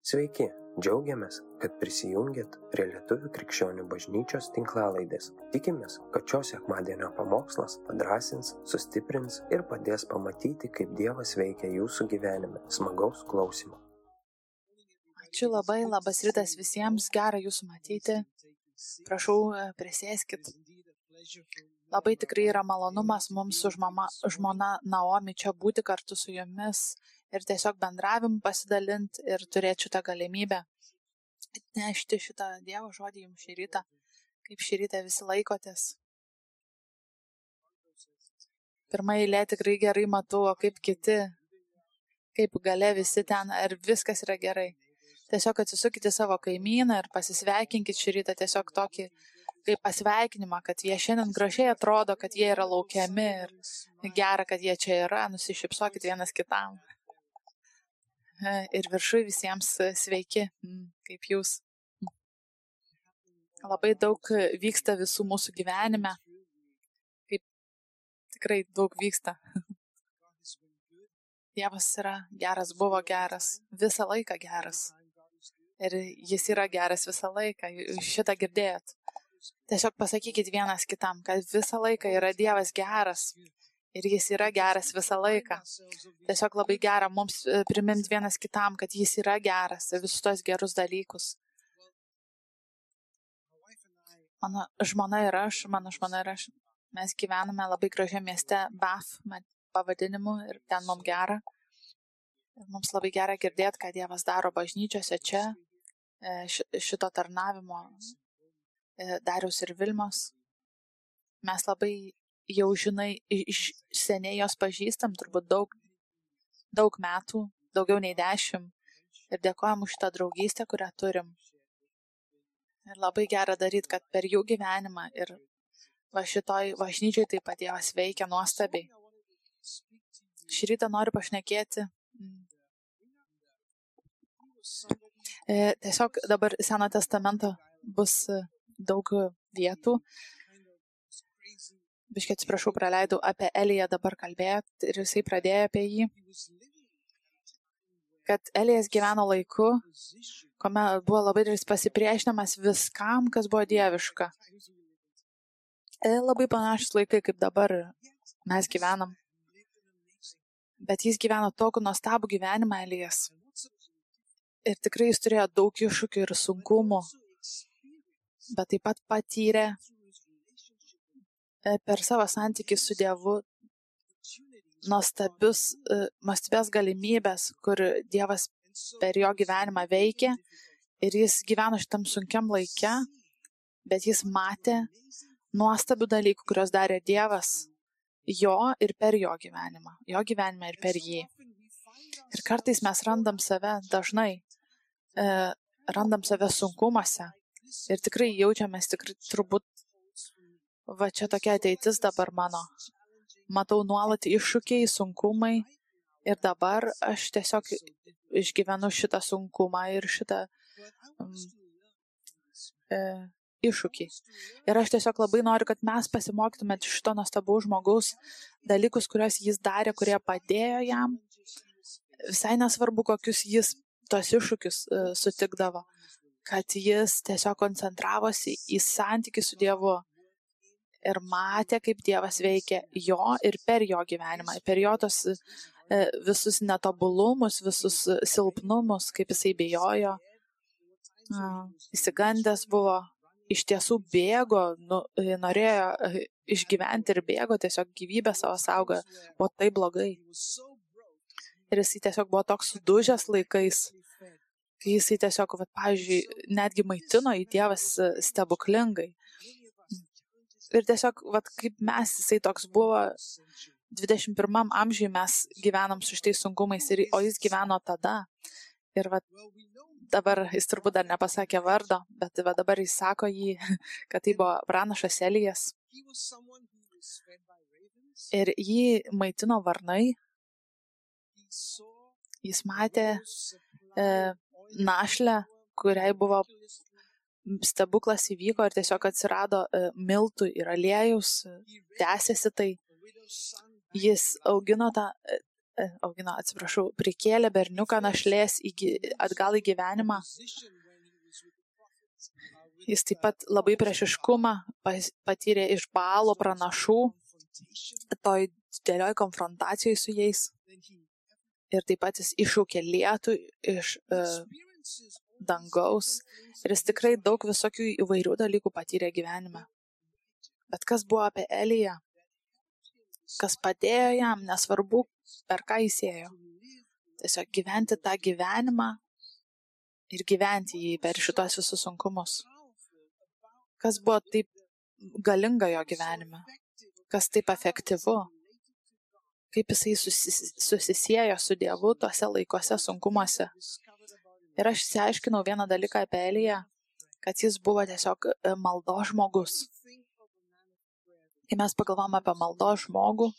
Sveiki, džiaugiamės, kad prisijungiat prie Lietuvų krikščionių bažnyčios tinklalaidės. Tikimės, kad šios sekmadienio pamokslas padrasins, sustiprins ir padės pamatyti, kaip Dievas veikia jūsų gyvenime. Smagaus klausimų. Ačiū labai, labas rytas visiems, gera jūsų matyti. Prašau, e, prisėskit. Labai tikrai yra malonumas mums su žmama, žmona Naomi čia būti kartu su jumis ir tiesiog bendravimu pasidalinti ir turėti šitą galimybę atnešti šitą Dievo žodį jums šį rytą, kaip šį rytą visi laikotės. Pirmą eilę tikrai gerai matau, o kaip kiti, kaip gale visi ten, ar viskas yra gerai. Tiesiog atsisukite savo kaimyną ir pasisveikinkit šį rytą tiesiog tokį kaip pasveikinimą, kad jie šiandien gražiai atrodo, kad jie yra laukiami ir gera, kad jie čia yra, nusišypsokit vienas kitam ir viršui visiems sveiki, kaip jūs. Labai daug vyksta visų mūsų gyvenime. Kaip tikrai daug vyksta. Dievas yra geras, buvo geras, visą laiką geras. Ir jis yra geras visą laiką. Šitą girdėjot. Tiesiog pasakykit vienas kitam, kad visą laiką yra Dievas geras ir jis yra geras visą laiką. Tiesiog labai gera mums e, priminti vienas kitam, kad jis yra geras ir visus tos gerus dalykus. Mano žmona ir aš, mano žmona ir aš, mes gyvename labai gražiame mieste, Bath pavadinimu ir ten mums gera. Ir mums labai gera girdėti, ką Dievas daro bažnyčiose čia, e, šito tarnavimo e, Darius ir Vilmos. Mes labai jau žinai, iš seniai jos pažįstam, turbūt daug, daug metų, daugiau nei dešimt. Ir dėkojam už tą draugystę, kurią turim. Ir labai gera daryti, kad per jų gyvenimą ir va šitoj bažnyčiai taip pat Dievas veikia nuostabiai. Šį rytą noriu pašnekėti. Mm. E, tiesiog dabar Seno testamento bus daug vietų, biškiai atsiprašau, praleidau apie Eliją dabar kalbėti ir jisai pradėjo apie jį, kad Elijas gyveno laiku, kuomet buvo labai didelis pasipriešinimas viskam, kas buvo dieviška. E, labai panašus laikai, kaip dabar mes gyvenam. Bet jis gyveno tokį nuostabų gyvenimą, Elijas. Ir tikrai jis turėjo daug iššūkių ir sunkumų, bet taip pat patyrė per savo santykį su Dievu nuostabius, e, nuostabias galimybės, kur Dievas per jo gyvenimą veikė ir jis gyveno šitam sunkiam laikė, bet jis matė nuostabių dalykų, kuriuos darė Dievas jo ir per jo gyvenimą, jo gyvenimą ir per jį. Ir kartais mes randam save dažnai, e, randam save sunkumuose ir tikrai jaučiamės tikrai turbūt va čia tokia ateitis dabar mano. Matau nuolat iššūkiai, sunkumai ir dabar aš tiesiog išgyvenu šitą sunkumą ir šitą um, e, iššūkį. Ir aš tiesiog labai noriu, kad mes pasimokytume iš šito nuostabaus žmogaus dalykus, kuriuos jis darė, kurie padėjo jam. Visai nesvarbu, kokius jis tos iššūkius uh, sutikdavo, kad jis tiesiog koncentravosi į santykių su Dievu ir matė, kaip Dievas veikia jo ir per jo gyvenimą, per jo tos e, visus netobulumus, visus silpnumus, kaip jisai bijojo. Įsigandęs buvo, iš tiesų bėgo, nu, e, norėjo e, išgyventi ir bėgo, tiesiog gyvybę savo saugo, buvo tai blogai. Ir jisai tiesiog buvo toks sudužęs laikais, kai jisai tiesiog, va, pavyzdžiui, netgi maitino į Dievas stebuklingai. Ir tiesiog, vat, kaip mes, jisai toks buvo, 21 amžiui mes gyvenam su šitais sunkumais, ir, o jis gyveno tada. Ir vat, dabar jis turbūt dar nepasakė vardo, bet va, dabar jis sako jį, kad tai buvo pranašas Elijas. Ir jį maitino varnai. Jis matė e, našlę, kuriai buvo stebuklas įvyko ir tiesiog atsirado e, miltų ir aliejus, tęsiasi tai. Jis augino tą, e, augino, atsiprašau, prikėlė berniuką našlės į, atgal į gyvenimą. Jis taip pat labai priešiškumą patyrė iš balo pranašų, toj didelioj konfrontacijai su jais. Ir taip pat jis iššaukė lietų iš uh, dangaus. Ir jis tikrai daug visokių įvairių dalykų patyrė gyvenime. Bet kas buvo apie Eliją? Kas padėjo jam, nesvarbu, per ką jis ėjo. Tiesiog gyventi tą gyvenimą ir gyventi jį per šitos visus sunkumus. Kas buvo taip galinga jo gyvenime? Kas taip efektyvu? Kaip jisai susis, susisiejo su Dievu tuose laikuose sunkumuose. Ir aš įsiaiškinau vieną dalyką apie Eliją, kad jis buvo tiesiog e, maldo žmogus. Kai mes pagalvom apie maldo žmogų,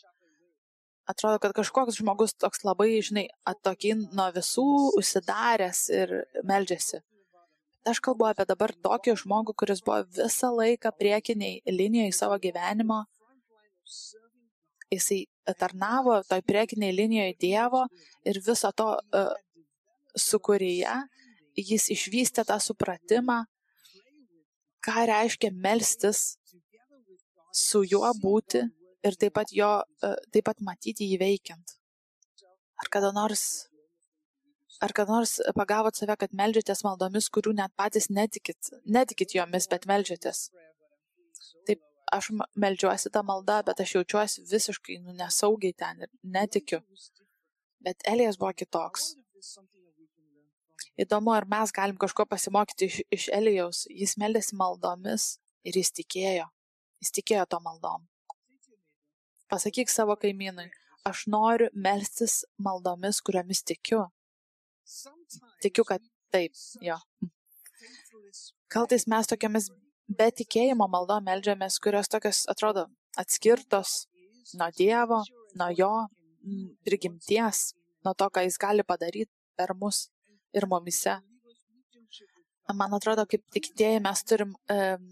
atrodo, kad kažkoks žmogus toks labai, žinai, atokin nuo visų užsidaręs ir meldžiasi. Aš kalbu apie dabar tokį žmogų, kuris buvo visą laiką priekiniai linijoje savo gyvenimo. Jisai tarnavo toj priekiniai linijoje Dievo ir viso to uh, sukūrėje jis išvystė tą supratimą, ką reiškia melstis su juo būti ir taip pat, jo, e, taip pat matyti jį veikiant. Ar kada nors, ar kada nors pagavot save, kad melžiatės maldomis, kurių net patys netikit, netikit jomis, bet melžiatės. Taip, aš melžiuosi tą maldą, bet aš jaučiuosi visiškai nu, nesaugiai ten ir netikiu. Bet Elijas buvo kitoks. Įdomu, ar mes galim kažko pasimokyti iš, iš Elijaus. Jis meldėsi maldomis ir jis tikėjo. Jis tikėjo to maldom. Pasakyk savo kaimynui, aš noriu melstis maldomis, kuriomis tikiu. Tikiu, kad taip, jo. Kaltais mes tokiamis be tikėjimo maldo melžiamės, kurios tokios atrodo atskirtos nuo Dievo, nuo Jo prigimties, nuo to, ką Jis gali padaryti per mus ir mumise. Man atrodo, kaip tikėjai mes turim um,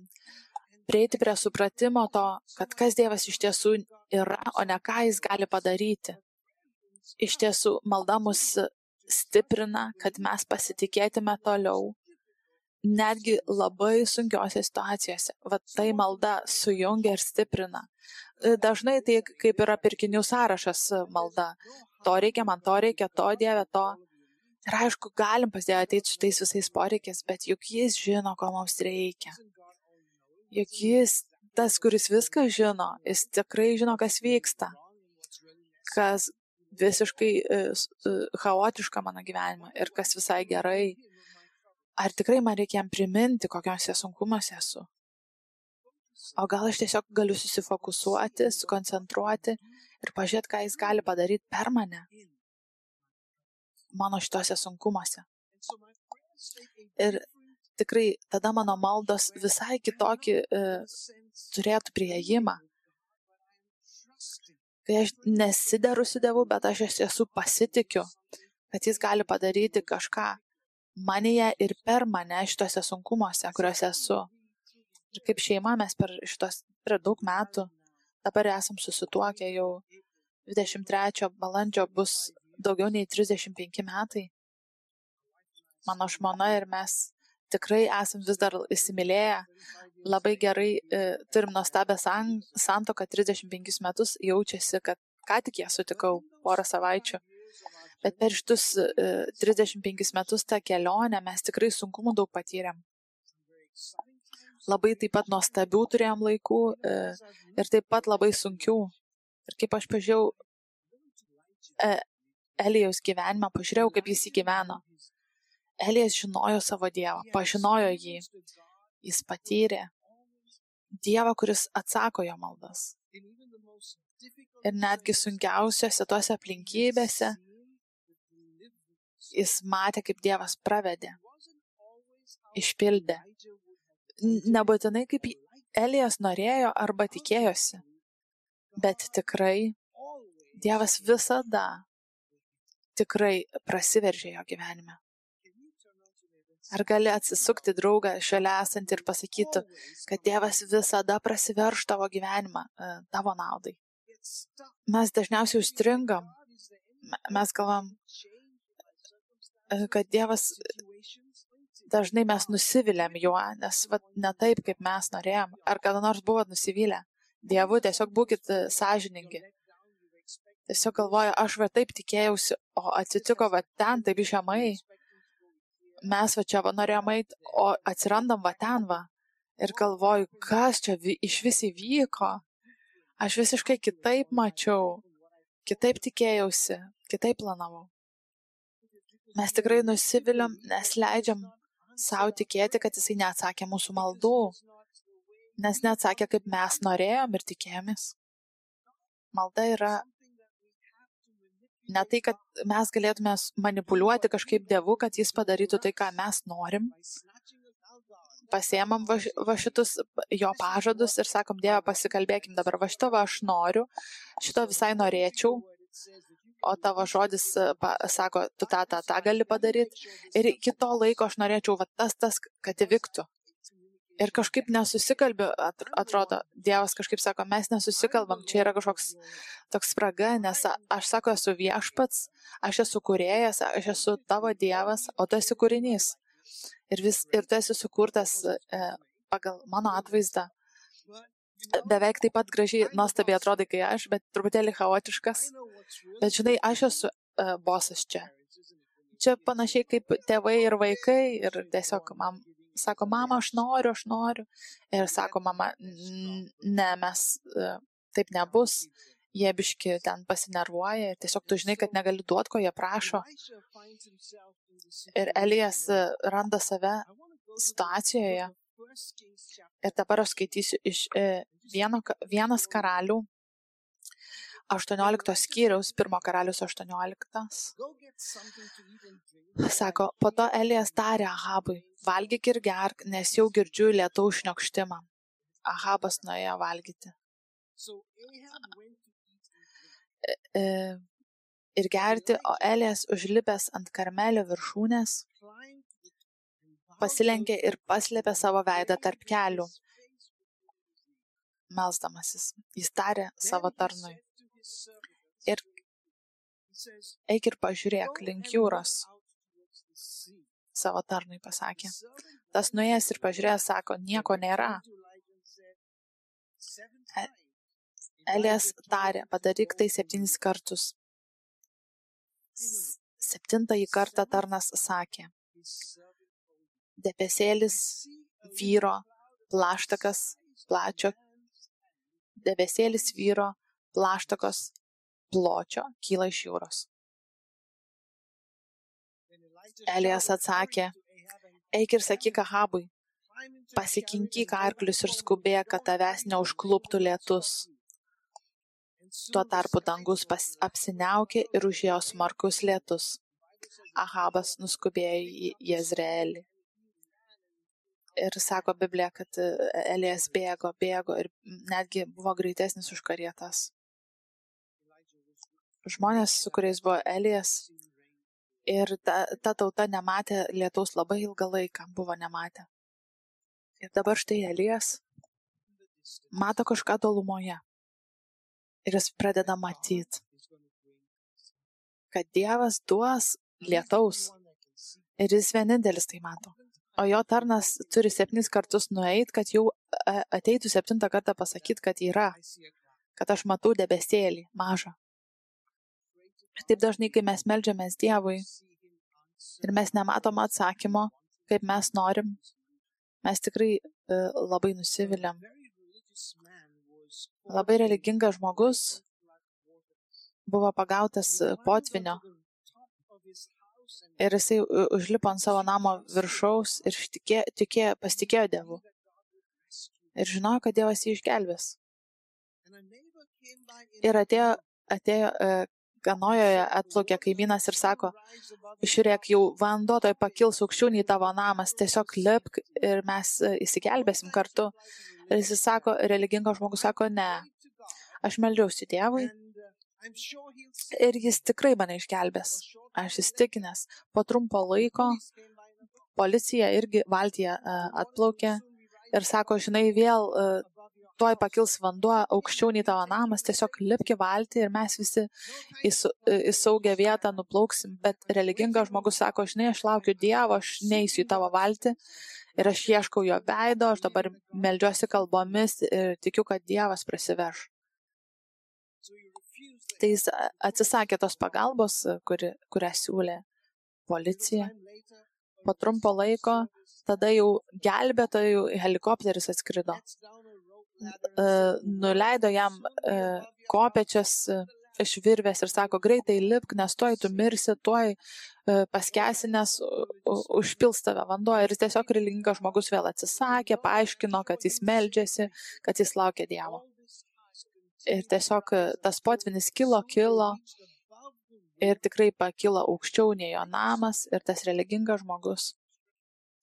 prieiti prie supratimo to, kad kas Dievas iš tiesų yra, o ne ką Jis gali padaryti. Iš tiesų, malda mus stiprina, kad mes pasitikėtume toliau, netgi labai sunkiose situacijose. Vat tai malda sujungia ir stiprina. Dažnai tai kaip yra pirkinių sąrašas malda. To reikia, man to reikia, to Dieve, to. Ir aišku, galim pas Dievą ateiti su tais visais poreikiais, bet juk Jis žino, ko mums reikia juk jis, tas, kuris viską žino, jis tikrai žino, kas vyksta, kas visiškai uh, chaotiška mano gyvenime ir kas visai gerai. Ar tikrai man reikia jam priminti, kokiuose sunkumuose esu? O gal aš tiesiog galiu susifokusuoti, sukoncentruoti ir pažiūrėti, ką jis gali padaryti per mane mano šituose sunkumuose. Ir tikrai tada mano maldos visai kitokį e, turėtų prieimą. Kai aš nesideru su Dievu, bet aš esu pasitikiu, kad Jis gali padaryti kažką manyje ir per mane šituose sunkumuose, kuriuose esu. Ir kaip šeima mes per šitos per daug metų dabar esam susituokę jau 23 balandžio bus daugiau nei 35 metai. Mano žmona ir mes tikrai esam vis dar įsimylėję, labai gerai e, turim nuostabią san, santoką 35 metus, jaučiasi, kad ką tik ją sutikau porą savaičių. Bet per šitus e, 35 metus tą kelionę mes tikrai sunkumų daug patyrėm. Labai taip pat nuostabių turėjom laikų e, ir taip pat labai sunkių. Ir kaip aš pažiūrėjau e, Elijaus gyvenimą, pažiūrėjau, kaip jis įgyveno. Elijas žinojo savo Dievą, pažinojo jį. Jis patyrė Dievą, kuris atsako jo maldas. Ir netgi sunkiausiose tose aplinkybėse jis matė, kaip Dievas pravedė, išpildė. Nebūtinai kaip Elijas norėjo arba tikėjosi, bet tikrai Dievas visada tikrai prasiveržė jo gyvenime. Ar gali atsisukti draugą šalia esantį ir pasakyti, kad Dievas visada prasiverš tavo gyvenimą, e, tavo naudai? Mes dažniausiai užstringam. mes galvam, e, kad Dievas dažnai mes nusiviliam juo, nes vat, ne taip, kaip mes norėjom. Ar kada nors buvot nusivylę Dievu, tiesiog būkite sąžiningi. Tiesiog galvoju, aš va taip tikėjausi, o atsitiko va ten, taip žemai. Mes va čia va norėjom eiti, o atsirandam va ten va. Ir galvoju, kas čia iš vis įvyko. Aš visiškai kitaip mačiau, kitaip tikėjausi, kitaip planavau. Mes tikrai nusiviliam, nes leidžiam savo tikėti, kad jisai neatsakė mūsų maldų, nes neatsakė, kaip mes norėjom ir tikėjomės. Malda yra ne tai, kad mes galėtume manipuliuoti kažkaip Dievu, kad jis padarytų tai, ką mes norim. Pasiemam va, va šitus jo pažadus ir sakom, Dieve, pasikalbėkim dabar, va šito va aš noriu, šito visai norėčiau, o tavo žodis pa, sako, tu tą, tą, tą gali padaryti. Ir iki to laiko aš norėčiau, va tas, tas, kad įvyktų. Ir kažkaip nesusikalbiu, atrodo, Dievas kažkaip sako, mes nesusikalbam, čia yra kažkoks toks spraga, nes aš sako, esu viešpats, aš esu kurėjas, aš esu tavo Dievas, o tu esi kūrinys. Ir, vis, ir tu esi sukurtas e, pagal mano atvaizdą beveik taip pat gražiai, nuostabiai atrodai, kai aš, bet truputėlį chaotiškas. Bet žinai, aš esu uh, bosas čia. Čia panašiai kaip tėvai ir vaikai ir tiesiog man sako, mama, aš noriu, aš noriu. Ir sako, mama, ne, mes uh, taip nebus. Jie biški ten pasinervuoja ir tiesiog tu žinai, kad negali duoti, ko jie prašo. Ir Elijas e, randa save situacijoje, Ir dabar aš skaitysiu iš e, vieno, vienas karalių, 18 skyriaus, pirmo karalius 18. Sako, po to Elijas tarė Ahabui, valgyk ir gerk, nes jau girdžiu lietaus šniokštimą. Ahabas nuėjo valgyti. E, e, ir gerti, o Elijas užlipęs ant karmelio viršūnės pasilenkė ir paslėpė savo veidą tarp kelių. Melsdamasis, jis tarė savo tarnui. Ir eik ir pažiūrėk link jūros. Savo tarnui pasakė. Tas nuėjęs ir pažiūrėjęs sako, nieko nėra. E Elijas tarė, padaryk tai septynis kartus. Septintąjį kartą tarnas sakė, debesėlis vyro, plaštakas plačio, debesėlis vyro, plaštakos pločio kyla iš jūros. Elijas atsakė, eik ir sakyk Ahabui, pasikinkyk arklius ir skubėk, kad tavęs neužkluptų lietus. Tuo tarpu dangus pas, apsiniaukė ir užėjo smarkus lietus. Ahabas nuskubėjo į Jezreelį. Ir sako Biblija, kad Elijas bėgo, bėgo ir netgi buvo greitesnis už karietas. Žmonės, su kuriais buvo Elijas, ir ta, ta tauta nematė lietaus labai ilgą laiką, buvo nematę. Ir dabar štai Elijas mato kažką tolumoje. Ir jis pradeda matyti, kad Dievas duos lietaus. Ir jis vienintelis tai mato o jo tarnas turi septynis kartus nueit, kad jau ateitų septintą kartą pasakyti, kad yra, kad aš matau debesėlį mažą. Ir taip dažnai, kai mes melžiamės Dievui ir mes nematom atsakymo, kaip mes norim, mes tikrai e, labai nusiviliam. Labai religingas žmogus buvo pagautas potvinio Ir jisai užlipo ant savo namo viršaus ir tikė, tikė, pasitikėjo Dievu. Ir žinojo, kad Dievas jį išgelbės. Ir atėjo, atėjo e, Ganojoje atplaukė kaimynas ir sako, žiūrėk, jau vanduo toj pakils aukščiau nei tavo namas, tiesiog lipk ir mes e, įsigelbėsim kartu. Ir jis sako, religingas žmogus sako, ne, aš melžiausi Dievui Ir jis tikrai mane išgelbės. Aš įstikinęs. Po trumpo laiko policija irgi valtyje atplaukė ir sako, žinai, vėl tuoj pakils vanduo aukščiau nei tavo namas, tiesiog lipki valti ir mes visi į, į saugią vietą nuplauksim. Bet religingas žmogus sako, žinai, aš laukiu Dievo, aš neįsiu į tavo valti ir aš ieškau jo veido, aš dabar melžiuosi kalbomis ir tikiu, kad Dievas prasiveš. Tai jis atsisakė tos pagalbos, kuri, kurią siūlė policija. Po trumpo laiko tada jau gelbėtojų helikopteris atskrido. Nuleido jam kopečias iš virvės ir sako, greitai lipk, nes tuoj tu mirsi, tuoj paskesi, nes užpils tave vanduo. Ir tiesiog religingas žmogus vėl atsisakė, paaiškino, kad jis meldžiasi, kad jis laukia Dievo. Ir tiesiog e, tas potvinis kilo, kilo ir tikrai pakilo aukščiau nei jo namas ir tas religingas žmogus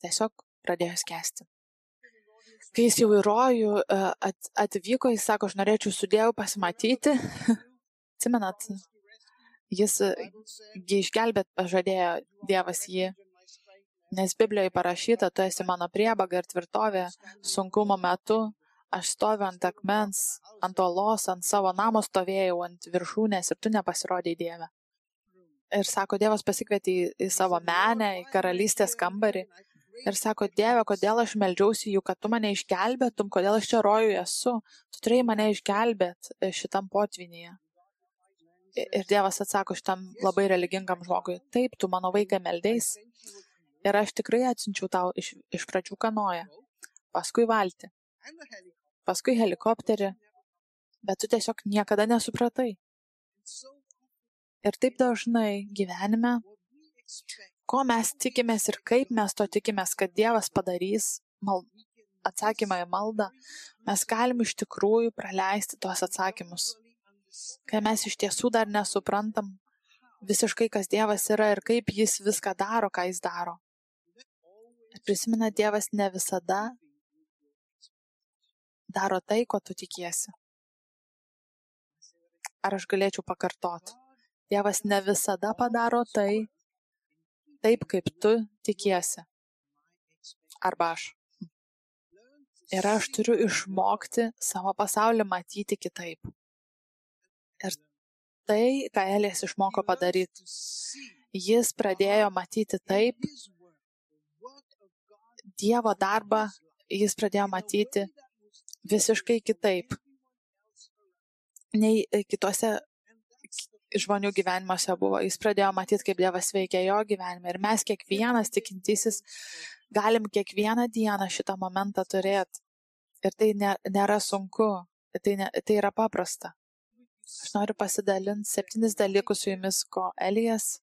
tiesiog pradėjo skęsti. Kai jis jau į rojų e, atvyko, jis sako, aš norėčiau su Dievu pasimatyti. Atsimenat, jis e, išgelbėt pažadėjo Dievas jį. Nes Biblijoje parašyta, tu esi mano priebaga ir tvirtovė sunkumo metu, aš stoviu ant akmens, ant olos, ant savo namo stovėjau, ant viršūnės ir tu nepasirodėjai Dieve. Ir sako, Dievas pasikvietė į, į savo menę, į karalystės kambarį. Ir sako, Dieve, kodėl aš meldžiausi jų, kad tu mane išgelbėtum, kodėl aš čia rojui esu, tu turėjai mane išgelbėt e, šitam potvinyje. Ir Dievas atsako šitam labai religingam žmogui, taip, tu mano vaiką meldėjai. Ir aš tikrai atsinčiau tau iš, iš pradžių kanoją, paskui valti, paskui helikopterį, bet tu tiesiog niekada nesupratai. Ir taip dažnai gyvenime, ko mes tikimės ir kaip mes to tikimės, kad Dievas padarys mal, atsakymą į maldą, mes galim iš tikrųjų praleisti tuos atsakymus. Kai mes iš tiesų dar nesuprantam visiškai, kas Dievas yra ir kaip Jis viską daro, ką Jis daro. Ir prisimena, Dievas ne visada daro tai, ko tu tikiesi. Ar aš galėčiau pakartoti? Dievas ne visada padaro tai, taip kaip tu tikiesi. Arba aš. Ir aš turiu išmokti savo pasaulį matyti kitaip. Ir tai, ką Elijas išmoko padaryti, jis pradėjo matyti taip, Dievo darbą jis pradėjo matyti visiškai kitaip nei kitose žmonių gyvenimuose buvo. Jis pradėjo matyti, kaip Dievas veikia jo gyvenime. Ir mes kiekvienas tikintysis galim kiekvieną dieną šitą momentą turėti. Ir tai nėra sunku, tai, ne, tai yra paprasta. Aš noriu pasidalinti septynis dalykus su jumis, ko Elijas,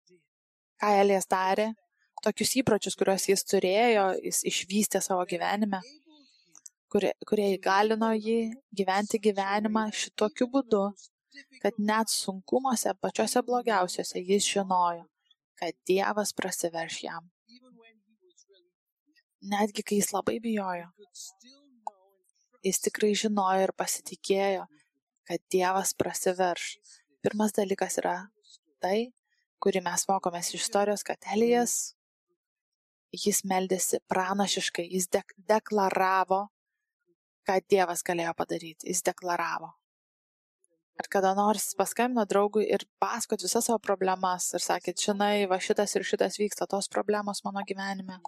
ką Elijas darė, tokius įpročius, kuriuos jis turėjo, jis išvystė savo gyvenime kurie, kurie įgalino jį gyventi gyvenimą šitokiu būdu, kad net sunkumuose pačiose blogiausiose jis žinojo, kad Dievas prasiverš jam. Netgi kai jis labai bijojo, jis tikrai žinojo ir pasitikėjo, kad Dievas prasiverš. Pirmas dalykas yra tai, kurį mes mokomės iš istorijos, kad Elijas, jis meldėsi pranašiškai, jis dek deklaravo ką Dievas galėjo padaryti. Jis deklaravo. Ar kada nors paskambino draugui ir pasakot visas savo problemas ir sakėt, žinai, va šitas ir šitas vyksta, tos problemos mano gyvenime.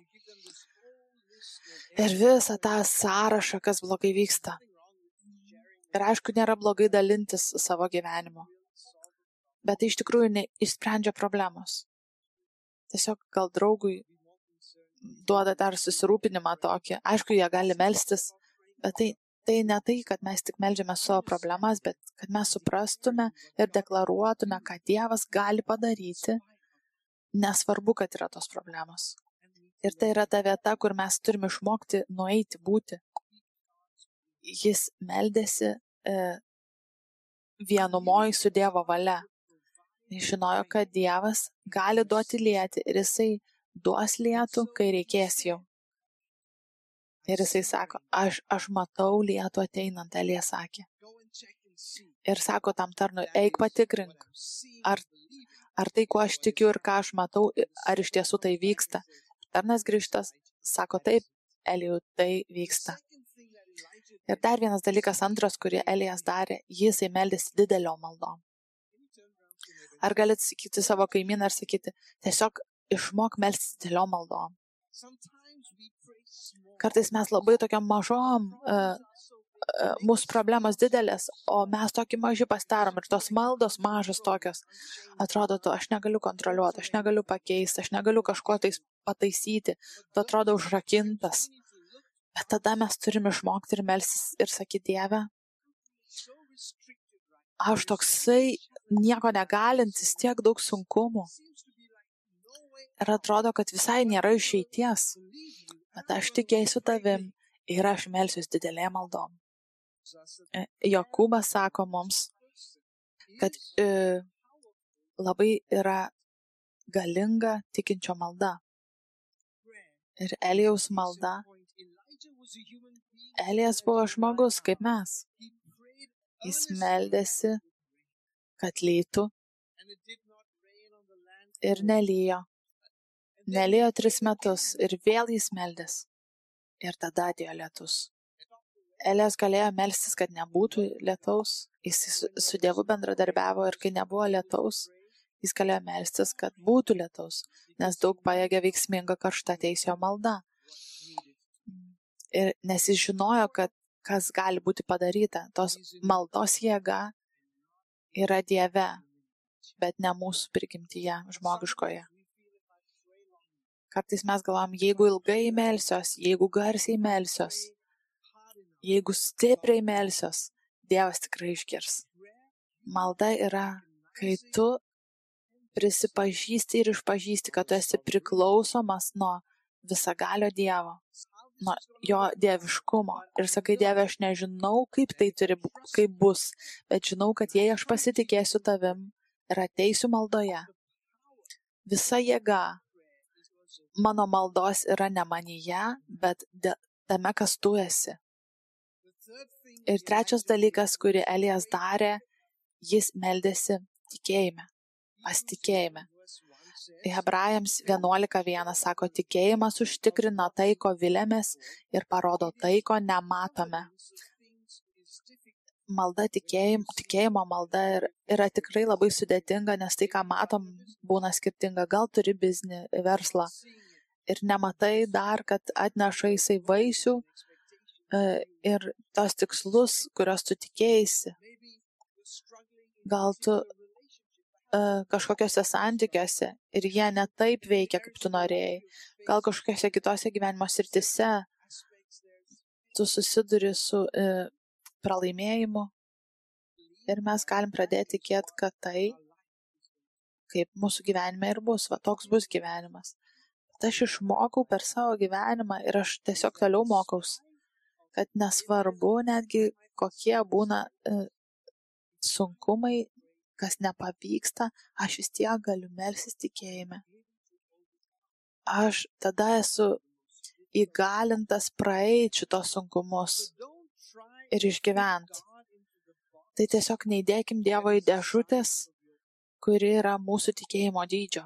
Ir visą tą sąrašą, kas blogai vyksta. Ir aišku, nėra blogai dalintis savo gyvenimu. Bet tai iš tikrųjų neišsprendžia problemos. Tiesiog gal draugui duoda dar susirūpinimą tokį. Aišku, jie gali melstis, Bet tai, tai ne tai, kad mes tik melžiame savo problemas, bet kad mes suprastume ir deklaruotume, ką Dievas gali padaryti, nesvarbu, kad yra tos problemos. Ir tai yra ta vieta, kur mes turime išmokti nueiti būti. Jis meldėsi e, vienumoji su Dievo valia. Jis žinojo, kad Dievas gali duoti lieti ir jisai duos lietų, kai reikės jau. Ir jisai sako, aš, aš matau lietų ateinant, Elija sakė. Ir sako tam tarnui, eik patikrink, ar, ar tai, kuo aš tikiu ir ką aš matau, ar iš tiesų tai vyksta. Tarnas grįžtas, sako taip, Elijų, tai vyksta. Ir dar vienas dalykas, antras, kurį Elijas darė, jisai meldėsi didelio maldom. Ar galit sakyti savo kaimyną ir sakyti, tiesiog išmok melstis didelio maldom. Kartais mes labai tokiam mažom, uh, uh, mūsų problemos didelės, o mes tokį mažį pastarom ir tos maldos mažos tokios. Atrodo, tu, aš negaliu kontroliuoti, aš negaliu pakeisti, aš negaliu kažko tais pataisyti, tu atrodo užrakintas. Bet tada mes turim išmokti ir melsis ir sakyti Dievę, aš toksai nieko negalintis, tiek daug sunkumų. Ir atrodo, kad visai nėra išeities. Bet aš tikėsiu tavim ir aš melsiuos didelė maldom. E, Jokūbas sako mums, kad e, labai yra galinga tikinčio malda. Ir Elijaus malda Elijas buvo žmogus kaip mes. Jis meldėsi, kad lytų ir nelyjo. Nelyjo tris metus ir vėl jis meldės. Ir tada atėjo lietus. Elijas galėjo melstis, kad nebūtų lietaus. Jis su Dievu bendradarbiavo ir kai nebuvo lietaus, jis galėjo melstis, kad būtų lietaus, nes daug pajėgia veiksminga karšta teisėjo malda ir nes jis žinojo, kad kas gali būti padaryta, tos maldos jėga yra Dieve, bet ne mūsų prigimtyje žmogiškoje. Kartais mes galvom, jeigu ilgai melsios, jeigu garsiai melsios, jeigu stipriai melsios, Dievas tikrai išgirs. Malda yra, kai tu prisipažįsti ir išpažįsti, kad tu esi priklausomas nuo visagalio Dievo nuo jo dieviškumo. Ir sakai, Dieve, aš nežinau, kaip tai turi, kaip bus, bet žinau, kad jei aš pasitikėsiu tavim ir ateisiu maldoje, visa jėga mano maldos yra ne manyje, bet tame, kas tu esi. Ir trečias dalykas, kurį Elijas darė, jis meldėsi tikėjime, pasitikėjime. Hebrajams 11.1 sako, tikėjimas užtikrina tai, ko vilėmės ir parodo tai, ko nematome. Malda tikėjimo, tikėjimo malda ir, yra tikrai labai sudėtinga, nes tai, ką matom, būna skirtinga. Gal turi biznį, verslą ir nematai dar, kad atneša jisai vaisių e, ir tos tikslus, kurios tu tikėjai. Gal tu kažkokiuose santykiuose ir jie ne taip veikia, kaip tu norėjai. Gal kažkokiuose kitose gyvenimo sritise tu susiduri su e, pralaimėjimu ir mes galim pradėti tikėti, kad tai, kaip mūsų gyvenime ir bus, va toks bus gyvenimas. Bet aš išmokau per savo gyvenimą ir aš tiesiog toliau mokaus, kad nesvarbu netgi kokie būna e, sunkumai, kas nepavyksta, aš vis tiek galiu melsis tikėjime. Aš tada esu įgalintas praeiti šitos sunkumus ir išgyventi. Tai tiesiog neįdėkim Dievo į dėžutės, kuri yra mūsų tikėjimo dydžio.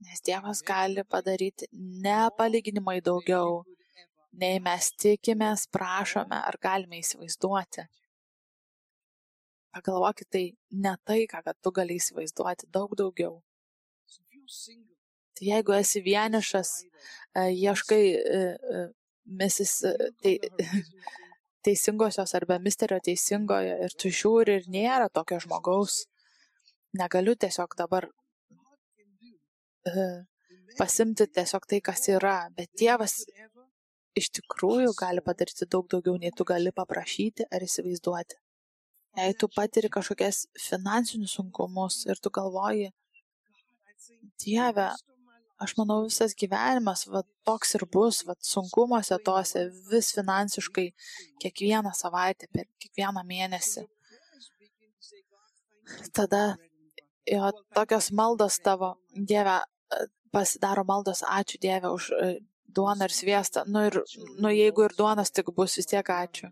Nes Dievas gali padaryti nepalyginimai daugiau, nei mes tikimės, prašome ar galime įsivaizduoti. Pagalvokit, tai ne tai, ką tu gali įsivaizduoti, daug daugiau. Tai jeigu esi vienišas, e, ieškai e, e, misis te, teisingosios arba misterio teisingojo ir tu žiūri ir nėra tokio žmogaus, negaliu tiesiog dabar pasimti tiesiog tai, kas yra, bet Dievas iš tikrųjų gali padaryti daug daugiau, nei tu gali paprašyti ar įsivaizduoti jei tu patiri kažkokias finansinius sunkumus ir tu galvoji, Dieve, aš manau visas gyvenimas, va toks ir bus, va sunkumuose tose vis finansiškai kiekvieną savaitę, per kiekvieną mėnesį. Tada jo tokios maldos tavo, Dieve, pasidaro maldos, ačiū Dieve už e, duoną ir sviestą. Nu ir, nu jeigu ir duonas tik bus, vis tiek ačiū.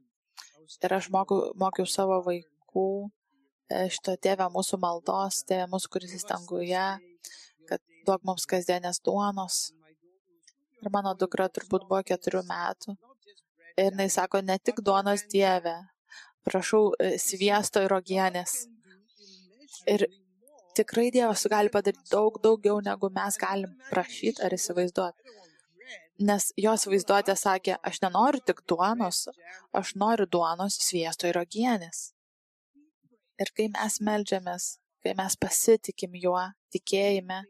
Ir aš mokiau, mokiau savo vaikų e, šito tėvę mūsų maldos, tėvę mūsų, kuris įstanguje, kad duok mums kasdienės duonos. Ir mano dukra turbūt buvo keturių metų. Ir jis sako, ne tik duonos Dieve, prašau e, sviesto ir ogienės. Ir tikrai Dievas gali padaryti daug daugiau, negu mes galim prašyti ar įsivaizduoti. Nes jos vaizduotė sakė, aš nenoriu tik duonos, aš noriu duonos, sviesto ir ogienės. Ir kai mes melžiamės, kai mes pasitikim juo, tikėjime,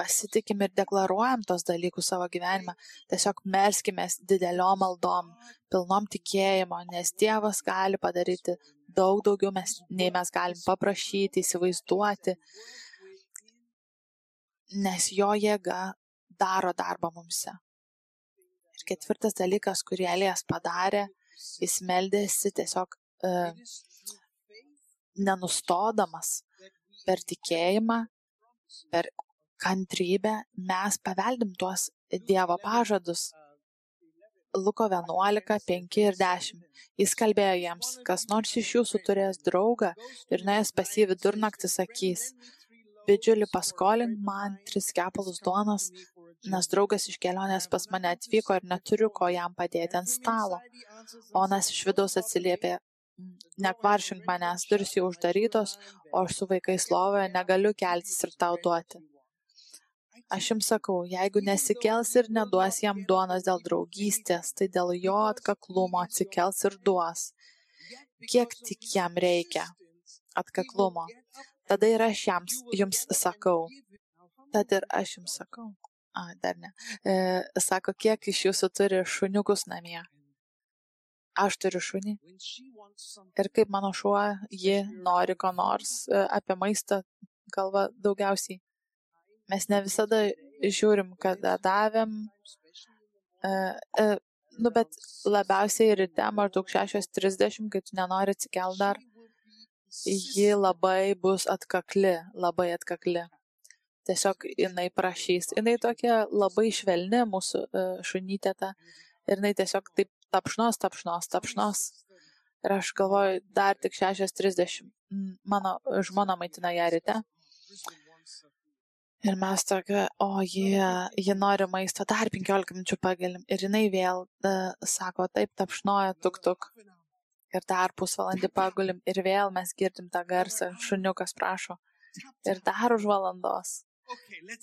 pasitikim ir deklaruojam tos dalykus savo gyvenime, tiesiog melskimės dideliom maldom, pilnom tikėjimo, nes Dievas gali padaryti daug daugiau, mes, nei mes galim paprašyti, įsivaizduoti, nes jo jėga daro darbą mumse. Ir ketvirtas dalykas, kurį Elijas padarė, jis meldėsi tiesiog uh, nenustodamas per tikėjimą, per kantrybę mes paveldim tuos Dievo pažadus. Luko 11, 5 ir 10. Jis kalbėjo jiems, kas nors iš jūsų turės draugą ir nuėjęs pas jį vidurnaktį sakys, bidžiulį paskolink man tris kepalus duonos, nes draugas iš kelionės pas mane atvyko ir neturiu ko jam padėti ant stalo. Onas iš vidaus atsiliepė, nekvaršink manęs, duris jau uždarytos, o aš su vaikais lovoje negaliu keltis ir tau duoti. Aš jums sakau, jeigu nesikels ir neduos jam duonos dėl draugystės, tai dėl jo atkaklumo atsikels ir duos. Kiek tik jam reikia atkaklumo. Tada ir aš jums, jums sakau. Tad ir aš jums sakau. A, dar ne. E, sako, kiek iš jūsų turi šuniukus namie. Aš turiu šunį. Ir kaip mano šuo, ji nori ko nors e, apie maistą kalba daugiausiai. Mes ne visada žiūrim, kada davėm, e, e, nu, bet labiausiai ryte, maždaug 6.30, kai tu nenori atsikelt dar, ji labai bus atkakli, labai atkakli. Tiesiog jinai prašys. Jinai tokia labai švelni mūsų e, šunytė ta. Ir jinai tiesiog taip tapšnos, tapšnos, tapšnos. Ir aš galvoju, dar tik 6.30. Mano žmona maitina ją ryte. Ir mes tokia, o jie, jie nori maisto, dar 15 minučių pagelim. Ir jinai vėl uh, sako, taip tapšnoja tuk tuk. Ir dar pusvalandį pagulim. Ir vėl mes girdim tą garsą, šuniukas prašo. Ir dar už valandos.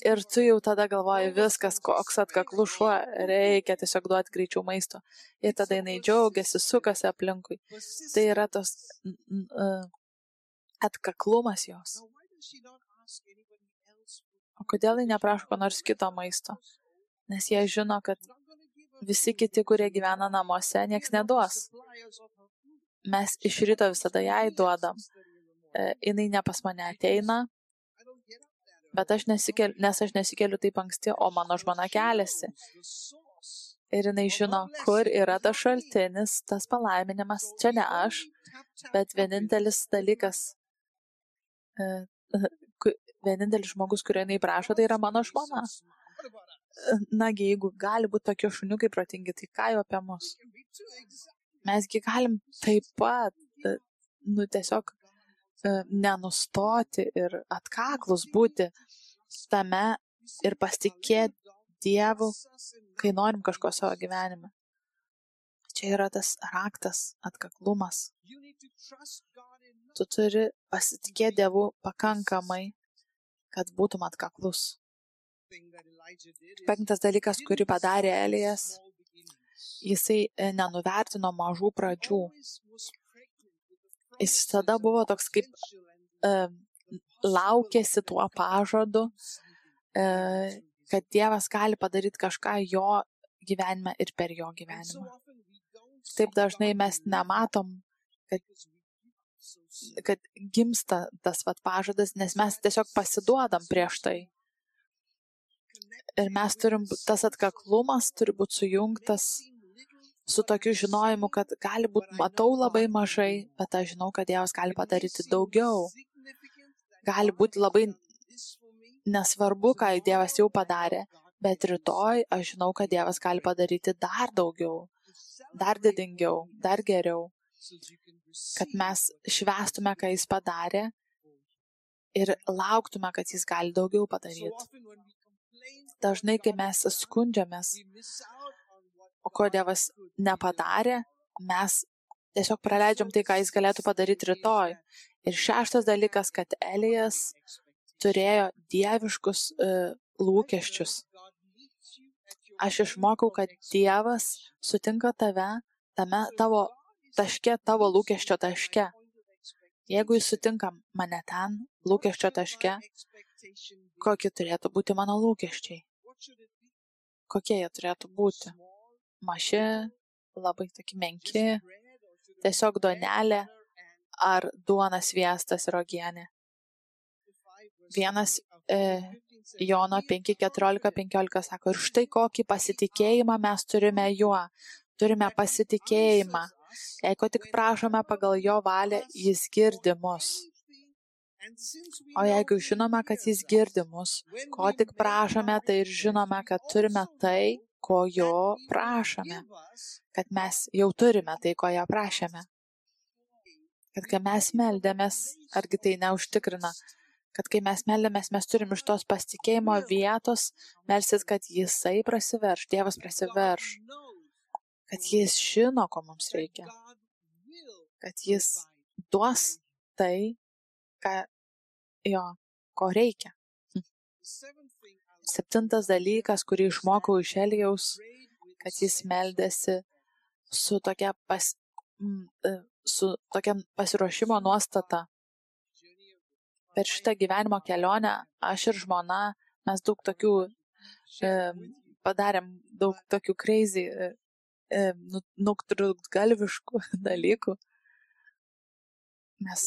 Ir tu jau tada galvoji, viskas, koks atkaklus šuo, reikia tiesiog duoti greičiau maisto. Ir tada jinai džiaugiasi, sukasi aplinkui. Tai yra tas uh, atkaklumas jos. Kodėl jie neprašo ko nors kito maisto? Nes jie žino, kad visi kiti, kurie gyvena namuose, nieks neduos. Mes iš ryto visada jai duodam. E, jinai ne pas mane ateina, bet aš nesikeliu, nes aš nesikeliu taip anksti, o mano žmona keliasi. Ir jinai žino, kur yra tas šaltinis, tas palaiminimas. Čia ne aš, bet vienintelis dalykas, e, vienintelis žmogus, kurio jinai prašo, tai yra mano žmona. Nagi, jeigu gali būti tokie šuniukai protingi, tai ką jau apie mus? Mesgi galim taip pat, e, nu tiesiog e, nenustoti ir atkaklus būti tame ir pasitikėti Dievu, kai norim kažko savo gyvenime. Čia yra tas raktas, atkaklumas. Tu turi pasitikėti Dievu pakankamai, kad būtum atkaklus. Penktas dalykas, kurį padarė Elijas, jisai e, nenuvertino mažų pradžių. Jis tada buvo toks kaip e, laukėsi tuo pažadu, e, kad Dievas gali padaryti kažką jo gyvenime ir per jo gyvenimą. Taip dažnai mes nematom, kad kad gimsta tas vat pažadas, nes mes tiesiog pasiduodam prieš tai. Ir mes turim, tas atkaklumas turi būti sujungtas su tokiu žinojimu, kad gali būti, matau labai mažai, bet aš žinau, kad Dievas gali padaryti daugiau. Gali būti labai nesvarbu, ką Dievas jau padarė, bet rytoj aš žinau, kad Dievas gali padaryti dar daugiau, dar didingiau, dar geriau kad mes švestume, ką jis padarė ir lauktume, kad jis gali daugiau padaryti. Dažnai, kai mes skundžiamės, o ko Dievas nepadarė, mes tiesiog praleidžiam tai, ką jis galėtų padaryti rytoj. Ir šeštas dalykas, kad Elijas turėjo dieviškus uh, lūkesčius. Aš išmokau, kad Dievas sutinka tave tame tavo taške, tavo lūkesčio taške. Jeigu jis sutinka mane ten, lūkesčio taške, kokie turėtų būti mano lūkesčiai? Kokie jie turėtų būti? Maži, labai tokie menki, tiesiog donelė ar duona sviestas ir ogienė. Vienas e, Jono 5, 14, 15 sako, ir štai kokį pasitikėjimą mes turime juo. Turime pasitikėjimą. Jeigu tik prašome pagal jo valią, jis girdi mus. O jeigu žinome, kad jis girdi mus, ko tik prašome, tai ir žinome, kad turime tai, ko jo prašome. Kad mes jau turime tai, ko jo prašėme. Kad kai mes meldėmės, argi tai neužtikrina, kad kai mes meldėmės, mes turim iš tos pasitikėjimo vietos melsis, kad jisai prasiverš, Dievas prasiverš, kad jis žino, ko mums reikia, kad jis duos tai, ką jo, ko reikia. Septintas dalykas, kurį išmokau iš Elijaus, kad jis meldėsi su tokia, pas, e, su tokia pasiruošimo nuostata. Per šitą gyvenimo kelionę aš ir žmona mes daug tokių e, padarėm, daug tokių crazy, e, e, nu, nutrūktgalviškų dalykų. Mes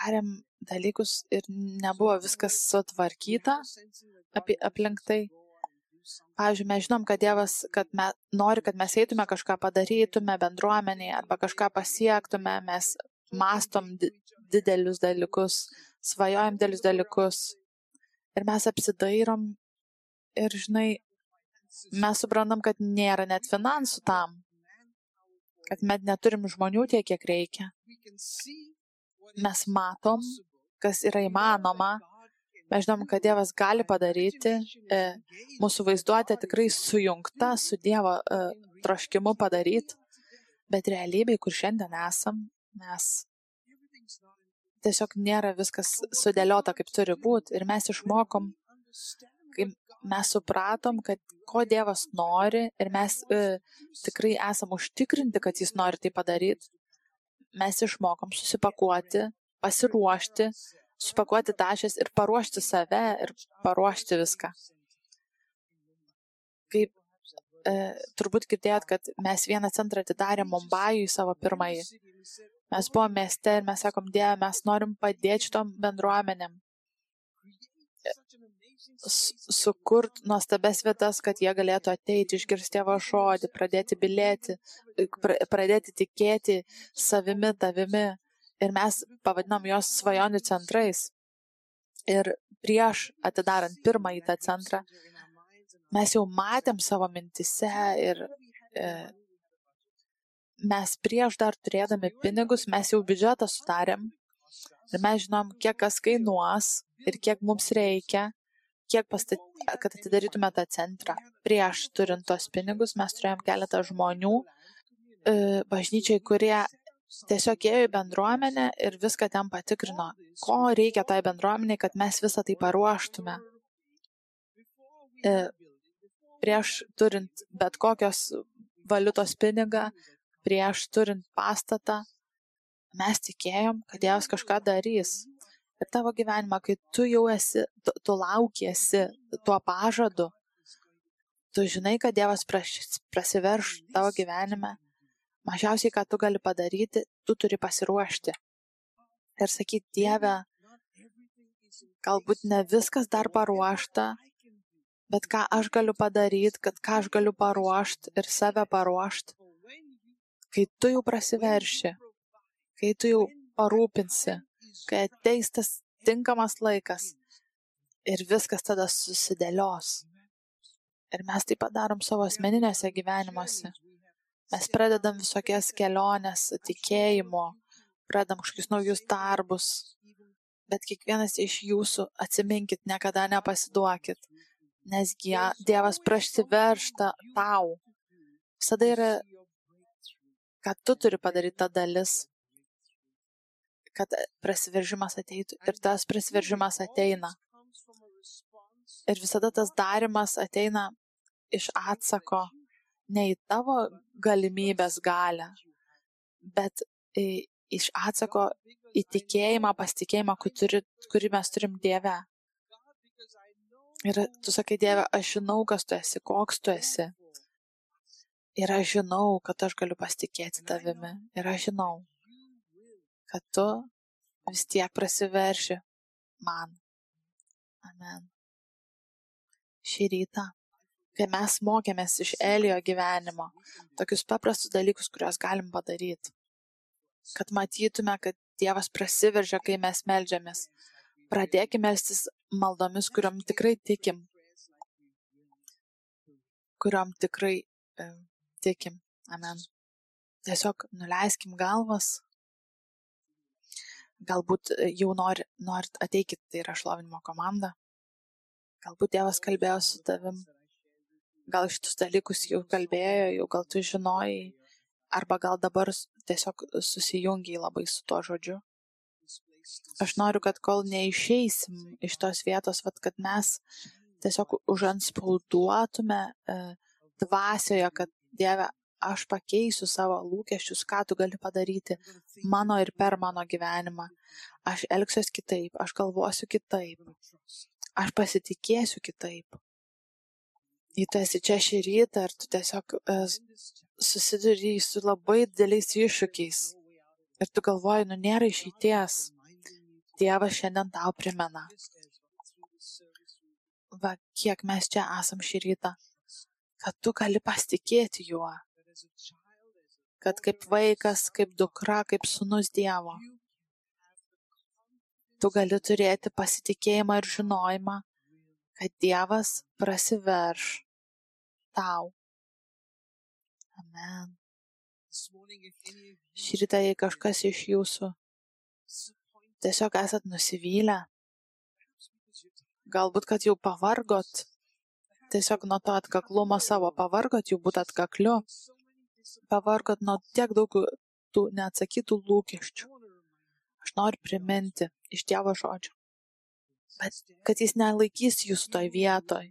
darėm dalykus ir nebuvo viskas sutvarkyta apie, aplink tai. Pavyzdžiui, mes žinom, kad Dievas kad me, nori, kad mes eitume kažką padarytume bendruomenėje arba kažką pasiektume, mes mastom didelius dalykus, svajojam didelius dalykus ir mes apsidairom ir, žinai, mes suprantam, kad nėra net finansų tam, kad mes neturim žmonių tiek, kiek reikia mes matom, kas yra įmanoma. Mes žinom, kad Dievas gali padaryti. E, mūsų vaizduotė tikrai sujungta su Dievo e, troškimu padaryti. Bet realybėj, kur šiandien esam, mes tiesiog nėra viskas sudėliota, kaip turi būti. Ir mes išmokom, kai mes supratom, kad ko Dievas nori ir mes e, tikrai esam užtikrinti, kad Jis nori tai padaryti mes išmokom susipakuoti, pasiruošti, supakuoti tašės ir paruošti save ir paruošti viską. Kaip e, turbūt girdėjot, kad mes vieną centrą atidarėm Mumbajui savo pirmąjį. Mes buvome mieste ir mes sakom, Dieve, mes norim padėti šitom bendruomenėm sukurt nuostabes vietas, kad jie galėtų ateiti, išgirsti Dievo žodį, pradėti bilėti, pradėti tikėti savimi, tavimi. Ir mes pavadinom juos svajonių centrais. Ir prieš atidarant pirmąjį tą centrą, mes jau matėm savo mintise ir e, mes prieš dar turėdami pinigus, mes jau biudžetą sudarėm ir mes žinom, kiek kas kainuos ir kiek mums reikia kiek pastat, kad atidarytume tą centrą. Prieš turint tos pinigus mes turėjom keletą žmonių e, bažnyčiai, kurie tiesiog ėjo į bendruomenę ir viską ten patikrino, ko reikia tai bendruomeniai, kad mes visą tai paruoštume. E, prieš turint bet kokios valiutos pinigą, prieš turint pastatą, mes tikėjom, kad Dievas kažką darys ir tavo gyvenimą, kai tu jau esi, tu, tu laukiesi tuo pažadu, tu žinai, kad Dievas prasiverš tavo gyvenime, mažiausiai, ką tu gali padaryti, tu turi pasiruošti. Ir sakyti, Dieve, galbūt ne viskas dar paruošta, bet ką aš galiu padaryti, kad ką aš galiu paruošti ir save paruošti, kai tu jau prasiverši, kai tu jau parūpinsi, kai ateis tas tinkamas laikas ir viskas tada susidėlios. Ir mes tai padarom savo asmeninėse gyvenimuose. Mes pradedam visokias keliones tikėjimo, pradedam kažkokius naujus darbus, bet kiekvienas iš jūsų atsiminkit, niekada nepasiduokit. nes Dievas prasiveršta tau. Visada yra, kad tu turi padaryti tą dalis, kad prasiveržimas ateitų. Ir tas prasiveržimas ateina. Ir visada tas darimas ateina iš atsako ne į tavo galimybės galę, bet į, iš atsako į tikėjimą, pasitikėjimą, kurį, kurį mes turim Dieve. Ir tu sakai, Dieve, aš žinau, kas tu esi, koks tu esi. Ir aš žinau, kad aš galiu pasitikėti tavimi. Ir aš žinau, kad tu vis tiek prasiverši man. Amen. Šį rytą, kai mes mokėmės iš Elio gyvenimo, tokius paprastus dalykus, kuriuos galim padaryti, kad matytume, kad Dievas prasiveržia, kai mes melžiamės, pradėkime melstis maldomis, kuriuom tikrai tikim. Kuriuom tikrai e, tikim. Amen. Tiesiog nuleiskim galvas. Galbūt e, jau nori, norit ateikit, tai yra šlovinimo komanda. Galbūt Dievas kalbėjo su tavim. Gal šitus dalykus jau kalbėjo, jau gal tu žinojai. Arba gal dabar tiesiog susijungiai labai su tuo žodžiu. Aš noriu, kad kol neišeisim iš tos vietos, vat, kad mes tiesiog užanspauduotume e, dvasioje, kad Dieve, aš pakeisiu savo lūkesčius, ką tu gali padaryti mano ir per mano gyvenimą. Aš elgsiuos kitaip, aš galvosiu kitaip, aš pasitikėsiu kitaip. Jei tu esi čia šį rytą ir tu tiesiog e, susiduri su labai dideliais iššūkiais ir tu galvoji, nu nėra išeities, Dievas šiandien tau primena. Va, kiek mes čia esam šį rytą, kad tu gali pasitikėti juo. Kad kaip vaikas, kaip dukra, kaip sunus Dievo. Tu gali turėti pasitikėjimą ir žinojimą, kad Dievas prasiverš tau. Amen. Šį rytą, jei kažkas iš jūsų tiesiog esat nusivylę. Galbūt, kad jau pavargot, tiesiog nuo to atkaklumo savo pavargot, jau būtų atkakliu, pavargot nuo tiek daug tų neatsakytų lūkesčių. Aš noriu priminti iš Dievo žodžio, bet kad jis nelaikys jūsų toj vietoj.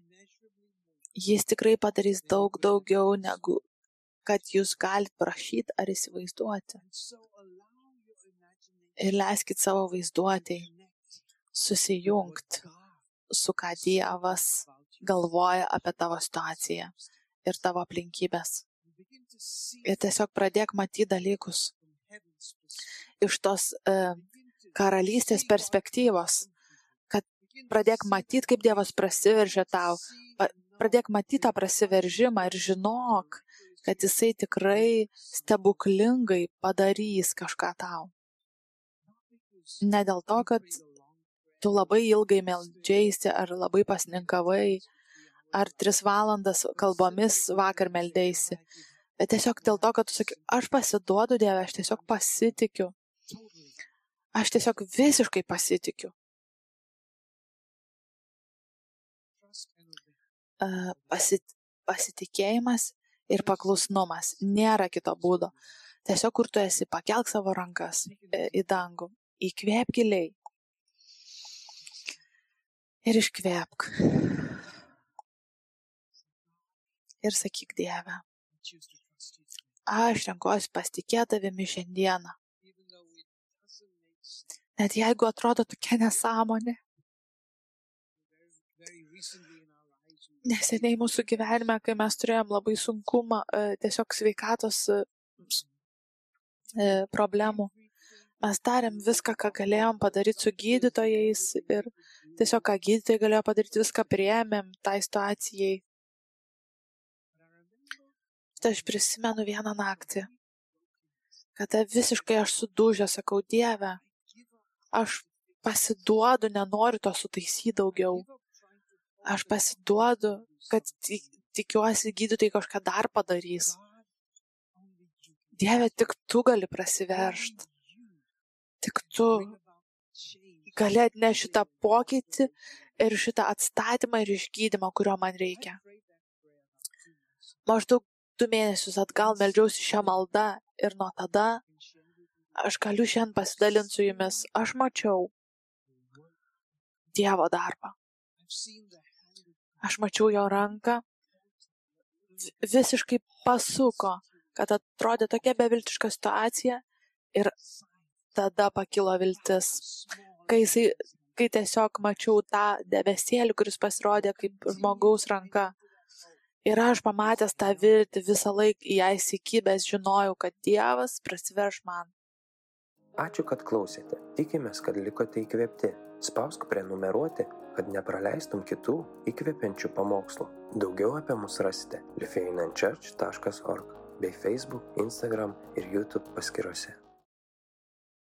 Jis tikrai padarys daug daugiau, negu kad jūs galite prašyti ar įsivaizduoti ir leiskit savo vaizduotėjai susijungt su ką Dievas galvoja apie tavo situaciją ir tavo aplinkybės. Ir tiesiog pradėk matyti dalykus iš tos e, karalystės perspektyvos, kad pradėk matyti, kaip Dievas prasiveržia tau, pradėk matyti tą prasiveržimą ir žinok, kad Jisai tikrai stebuklingai padarys kažką tau. Ne dėl to, kad tu labai ilgai meldžiaisi ar labai pasninkavai, ar tris valandas kalbomis vakar meldėsi, bet tiesiog dėl to, kad tu sakai, aš pasiduodu Dievę, aš tiesiog pasitikiu. Aš tiesiog visiškai pasitikiu. Pasit, pasitikėjimas ir paklusnumas. Nėra kito būdo. Tiesiog kur tu esi, pakelk savo rankas e, į dangų Įkvėp giliai. Ir iškvėpk. Ir sakyk Dieve, aš renkuosi pasitikėti tavimi šiandieną. Net jeigu atrodo tokia nesąmonė. Neseniai mūsų gyvenime, kai mes turėjom labai sunkumą, e, tiesiog sveikatos e, e, problemų, mes darėm viską, ką galėjom padaryti su gydytojais ir tiesiog ką gydytojai galėjo padaryti, viską priemėm tai situacijai. Aš prisimenu vieną naktį, kada visiškai aš sudužę sakau, Dieve, aš pasiduodu, nenoriu to sutaisyti daugiau. Aš pasiduodu, kad tikiuosi gydytojai kažką dar padarys. Dieve, tik tu gali prasiveršti tik tu gali atnešti tą pokytį ir šitą atstatymą ir išgydymą, kurio man reikia. Maždaug du mėnesius atgal meldžiausi šią maldą ir nuo tada aš galiu šiandien pasidalinti su jumis. Aš mačiau Dievo darbą. Aš mačiau jo ranką, visiškai pasuko, kad atrodė tokia beviltiška situacija ir tada pakilo viltis. Kai, jisai, kai tiesiog mačiau tą debesėlį, kuris pasirodė kaip žmogaus ranka. Ir aš pamatęs tą viltį visą laiką į ją įsikibęs žinojau, kad Dievas prasiverš man. Ačiū, kad klausėte. Tikimės, kad likote įkvėpti. Spausk prenumeruoti, kad nepraleistum kitų įkvepiančių pamokslų. Daugiau apie mus rasite lifeinanchurch.org bei Facebook, Instagram ir YouTube paskyrose.